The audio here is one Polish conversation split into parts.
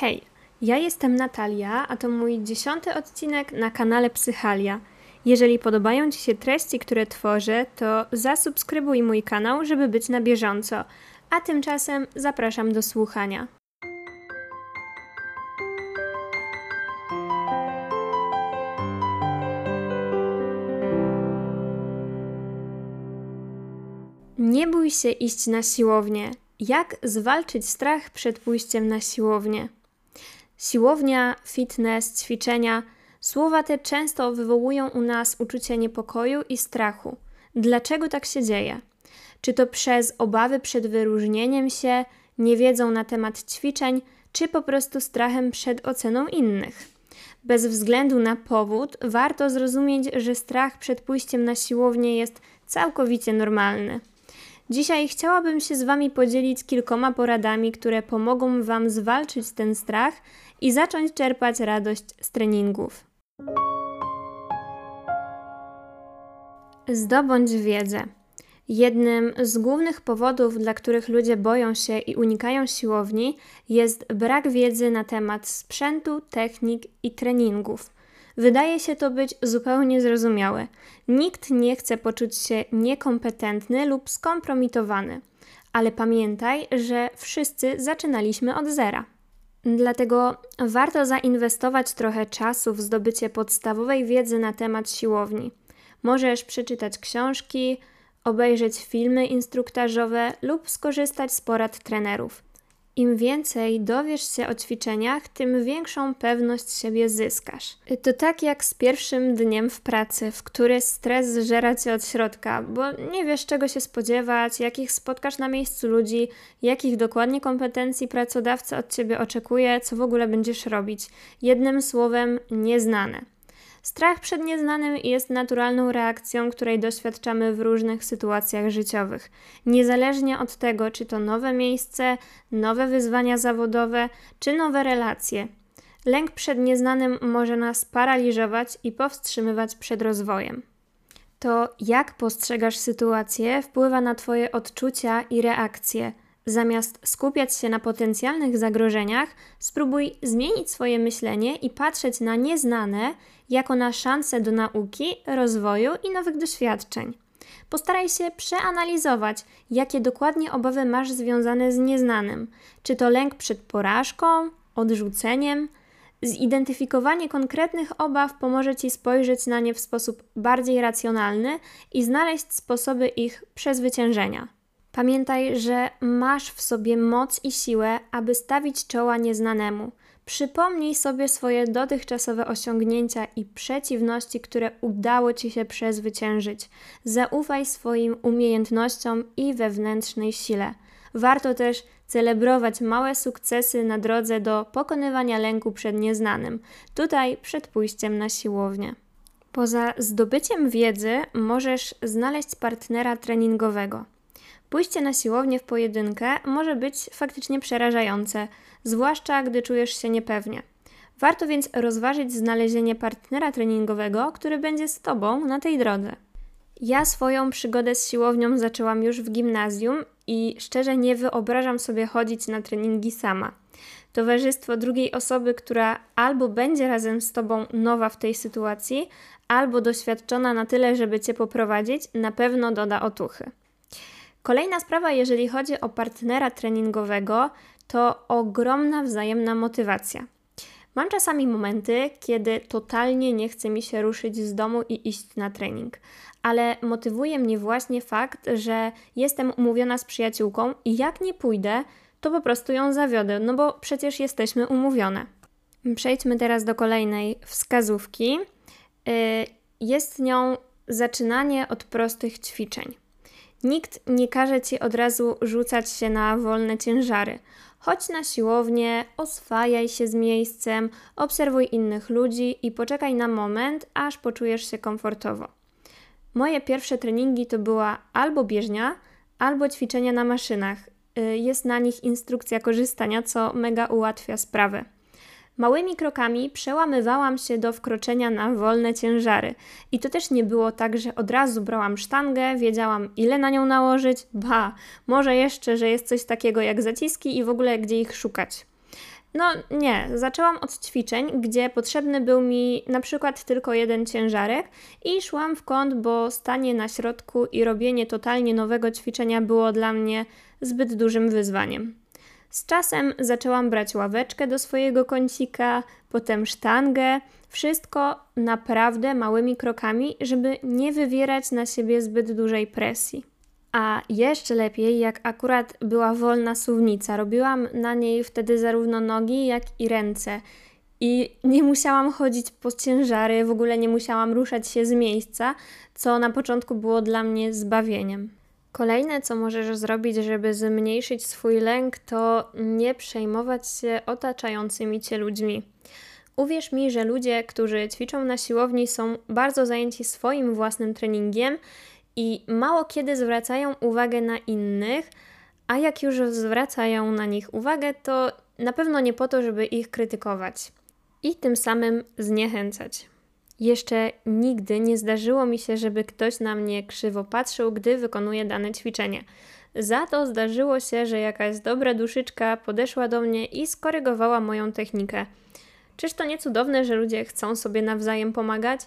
Hej, ja jestem Natalia, a to mój dziesiąty odcinek na kanale Psychalia. Jeżeli podobają Ci się treści, które tworzę, to zasubskrybuj mój kanał, żeby być na bieżąco. A tymczasem zapraszam do słuchania. Nie bój się iść na siłownię. Jak zwalczyć strach przed pójściem na siłownię? Siłownia, fitness, ćwiczenia słowa te często wywołują u nas uczucie niepokoju i strachu. Dlaczego tak się dzieje? Czy to przez obawy przed wyróżnieniem się, niewiedzą na temat ćwiczeń, czy po prostu strachem przed oceną innych? Bez względu na powód, warto zrozumieć, że strach przed pójściem na siłownię jest całkowicie normalny. Dzisiaj chciałabym się z Wami podzielić kilkoma poradami, które pomogą Wam zwalczyć ten strach i zacząć czerpać radość z treningów. Zdobądź wiedzę. Jednym z głównych powodów, dla których ludzie boją się i unikają siłowni, jest brak wiedzy na temat sprzętu, technik i treningów. Wydaje się to być zupełnie zrozumiałe. Nikt nie chce poczuć się niekompetentny lub skompromitowany, ale pamiętaj, że wszyscy zaczynaliśmy od zera. Dlatego warto zainwestować trochę czasu w zdobycie podstawowej wiedzy na temat siłowni. Możesz przeczytać książki, obejrzeć filmy instruktażowe lub skorzystać z porad trenerów. Im więcej dowiesz się o ćwiczeniach, tym większą pewność siebie zyskasz. To tak jak z pierwszym dniem w pracy, w który stres zżera cię od środka, bo nie wiesz czego się spodziewać, jakich spotkasz na miejscu ludzi, jakich dokładnie kompetencji pracodawca od ciebie oczekuje, co w ogóle będziesz robić. Jednym słowem, nieznane. Strach przed nieznanym jest naturalną reakcją, której doświadczamy w różnych sytuacjach życiowych. Niezależnie od tego, czy to nowe miejsce, nowe wyzwania zawodowe, czy nowe relacje. Lęk przed nieznanym może nas paraliżować i powstrzymywać przed rozwojem. To, jak postrzegasz sytuację, wpływa na Twoje odczucia i reakcje. Zamiast skupiać się na potencjalnych zagrożeniach, spróbuj zmienić swoje myślenie i patrzeć na nieznane jako na szansę do nauki, rozwoju i nowych doświadczeń. Postaraj się przeanalizować, jakie dokładnie obawy masz związane z nieznanym. Czy to lęk przed porażką, odrzuceniem? Zidentyfikowanie konkretnych obaw pomoże Ci spojrzeć na nie w sposób bardziej racjonalny i znaleźć sposoby ich przezwyciężenia. Pamiętaj, że masz w sobie moc i siłę, aby stawić czoła nieznanemu. Przypomnij sobie swoje dotychczasowe osiągnięcia i przeciwności, które udało Ci się przezwyciężyć. Zaufaj swoim umiejętnościom i wewnętrznej sile. Warto też celebrować małe sukcesy na drodze do pokonywania lęku przed nieznanym, tutaj przed pójściem na siłownię. Poza zdobyciem wiedzy możesz znaleźć partnera treningowego. Pójście na siłownię w pojedynkę może być faktycznie przerażające, zwłaszcza gdy czujesz się niepewnie. Warto więc rozważyć znalezienie partnera treningowego, który będzie z Tobą na tej drodze. Ja swoją przygodę z siłownią zaczęłam już w gimnazjum i szczerze nie wyobrażam sobie chodzić na treningi sama. Towarzystwo drugiej osoby, która albo będzie razem z Tobą nowa w tej sytuacji, albo doświadczona na tyle, żeby Cię poprowadzić, na pewno doda otuchy. Kolejna sprawa, jeżeli chodzi o partnera treningowego, to ogromna wzajemna motywacja. Mam czasami momenty, kiedy totalnie nie chce mi się ruszyć z domu i iść na trening, ale motywuje mnie właśnie fakt, że jestem umówiona z przyjaciółką i jak nie pójdę, to po prostu ją zawiodę, no bo przecież jesteśmy umówione. Przejdźmy teraz do kolejnej wskazówki. Y, jest nią zaczynanie od prostych ćwiczeń. Nikt nie każe ci od razu rzucać się na wolne ciężary. Chodź na siłownię, oswajaj się z miejscem, obserwuj innych ludzi i poczekaj na moment, aż poczujesz się komfortowo. Moje pierwsze treningi to była albo bieżnia, albo ćwiczenia na maszynach. Y, jest na nich instrukcja korzystania, co mega ułatwia sprawę. Małymi krokami przełamywałam się do wkroczenia na wolne ciężary. I to też nie było tak, że od razu brałam sztangę, wiedziałam ile na nią nałożyć, ba, może jeszcze, że jest coś takiego jak zaciski i w ogóle gdzie ich szukać. No nie, zaczęłam od ćwiczeń, gdzie potrzebny był mi na przykład tylko jeden ciężarek i szłam w kąt, bo stanie na środku i robienie totalnie nowego ćwiczenia było dla mnie zbyt dużym wyzwaniem. Z czasem zaczęłam brać ławeczkę do swojego kącika, potem sztangę, wszystko naprawdę małymi krokami, żeby nie wywierać na siebie zbyt dużej presji. A jeszcze lepiej, jak akurat była wolna suwnica. Robiłam na niej wtedy zarówno nogi, jak i ręce. I nie musiałam chodzić po ciężary, w ogóle nie musiałam ruszać się z miejsca, co na początku było dla mnie zbawieniem. Kolejne, co możesz zrobić, żeby zmniejszyć swój lęk, to nie przejmować się otaczającymi cię ludźmi. Uwierz mi, że ludzie, którzy ćwiczą na siłowni, są bardzo zajęci swoim własnym treningiem i mało kiedy zwracają uwagę na innych, a jak już zwracają na nich uwagę, to na pewno nie po to, żeby ich krytykować i tym samym zniechęcać. Jeszcze nigdy nie zdarzyło mi się, żeby ktoś na mnie krzywo patrzył, gdy wykonuję dane ćwiczenie. Za to zdarzyło się, że jakaś dobra duszyczka podeszła do mnie i skorygowała moją technikę. Czyż to nie cudowne, że ludzie chcą sobie nawzajem pomagać?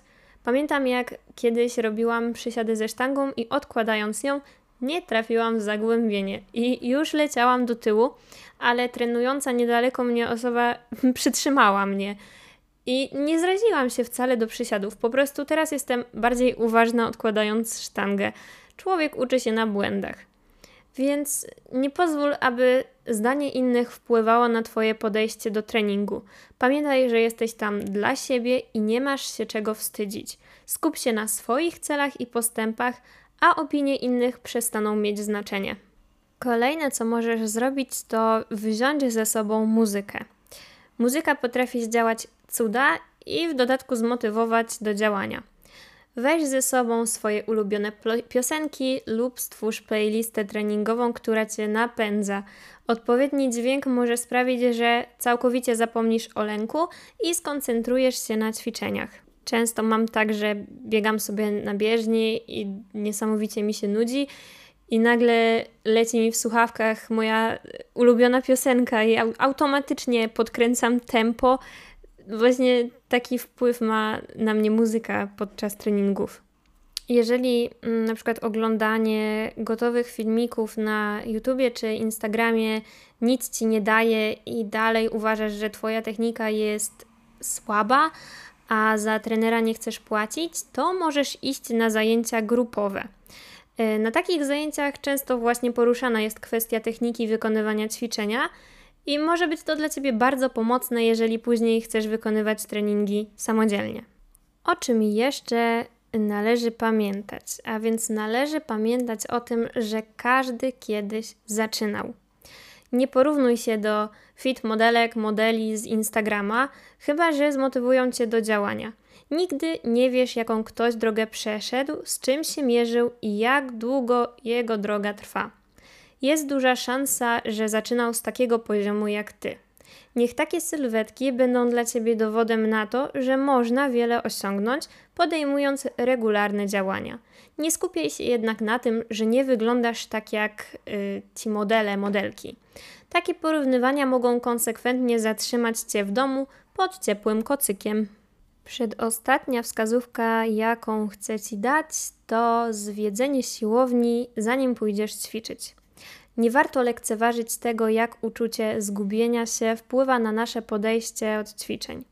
Pamiętam jak kiedyś robiłam przysiady ze sztangą i odkładając ją, nie trafiłam w zagłębienie i już leciałam do tyłu, ale trenująca niedaleko mnie osoba przytrzymała mnie. I nie zraziłam się wcale do przysiadów, po prostu teraz jestem bardziej uważna odkładając sztangę. Człowiek uczy się na błędach. Więc nie pozwól, aby zdanie innych wpływało na Twoje podejście do treningu. Pamiętaj, że jesteś tam dla siebie i nie masz się czego wstydzić. Skup się na swoich celach i postępach, a opinie innych przestaną mieć znaczenie. Kolejne, co możesz zrobić, to wziąć ze sobą muzykę. Muzyka potrafi zdziałać cuda i w dodatku zmotywować do działania. Weź ze sobą swoje ulubione piosenki lub stwórz playlistę treningową, która cię napędza. Odpowiedni dźwięk może sprawić, że całkowicie zapomnisz o lęku i skoncentrujesz się na ćwiczeniach. Często mam tak, że biegam sobie na bieżni i niesamowicie mi się nudzi i nagle leci mi w słuchawkach moja ulubiona piosenka i automatycznie podkręcam tempo. Właśnie taki wpływ ma na mnie muzyka podczas treningów. Jeżeli mm, na przykład oglądanie gotowych filmików na YouTubie czy Instagramie nic ci nie daje i dalej uważasz, że twoja technika jest słaba, a za trenera nie chcesz płacić, to możesz iść na zajęcia grupowe. E, na takich zajęciach często właśnie poruszana jest kwestia techniki wykonywania ćwiczenia i może być to dla Ciebie bardzo pomocne, jeżeli później chcesz wykonywać treningi samodzielnie. O czym jeszcze należy pamiętać? A więc należy pamiętać o tym, że każdy kiedyś zaczynał. Nie porównuj się do fit modelek, modeli z Instagrama, chyba że zmotywują cię do działania. Nigdy nie wiesz, jaką ktoś drogę przeszedł, z czym się mierzył i jak długo jego droga trwa. Jest duża szansa, że zaczynał z takiego poziomu jak ty. Niech takie sylwetki będą dla ciebie dowodem na to, że można wiele osiągnąć, podejmując regularne działania. Nie skupiaj się jednak na tym, że nie wyglądasz tak jak y, ci modele, modelki. Takie porównywania mogą konsekwentnie zatrzymać cię w domu pod ciepłym kocykiem. Przedostatnia wskazówka, jaką chcę Ci dać, to zwiedzenie siłowni, zanim pójdziesz ćwiczyć. Nie warto lekceważyć tego, jak uczucie zgubienia się wpływa na nasze podejście od ćwiczeń.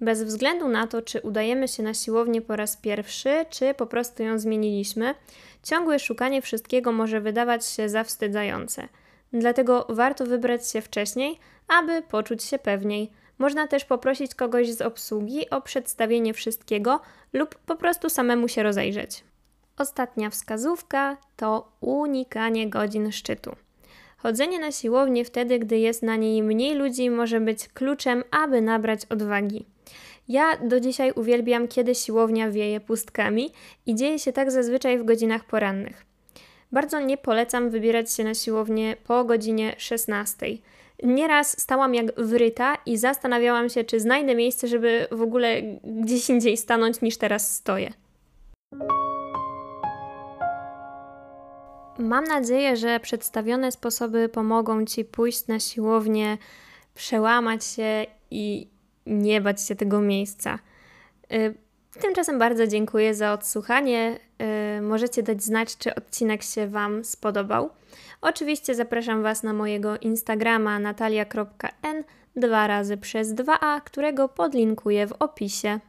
Bez względu na to, czy udajemy się na siłownię po raz pierwszy, czy po prostu ją zmieniliśmy, ciągłe szukanie wszystkiego może wydawać się zawstydzające. Dlatego warto wybrać się wcześniej, aby poczuć się pewniej. Można też poprosić kogoś z obsługi o przedstawienie wszystkiego lub po prostu samemu się rozejrzeć. Ostatnia wskazówka to unikanie godzin szczytu. Chodzenie na siłownię wtedy, gdy jest na niej mniej ludzi, może być kluczem, aby nabrać odwagi. Ja do dzisiaj uwielbiam, kiedy siłownia wieje pustkami i dzieje się tak zazwyczaj w godzinach porannych. Bardzo nie polecam wybierać się na siłownię po godzinie 16. Nieraz stałam jak wryta i zastanawiałam się, czy znajdę miejsce, żeby w ogóle gdzieś indziej stanąć niż teraz stoję. Mam nadzieję, że przedstawione sposoby pomogą Ci pójść na siłownię przełamać się i nie bać się tego miejsca. Y, tymczasem bardzo dziękuję za odsłuchanie. Y, możecie dać znać, czy odcinek się Wam spodobał. Oczywiście zapraszam Was na mojego Instagrama natalia.n dwa razy przez 2a, którego podlinkuję w opisie.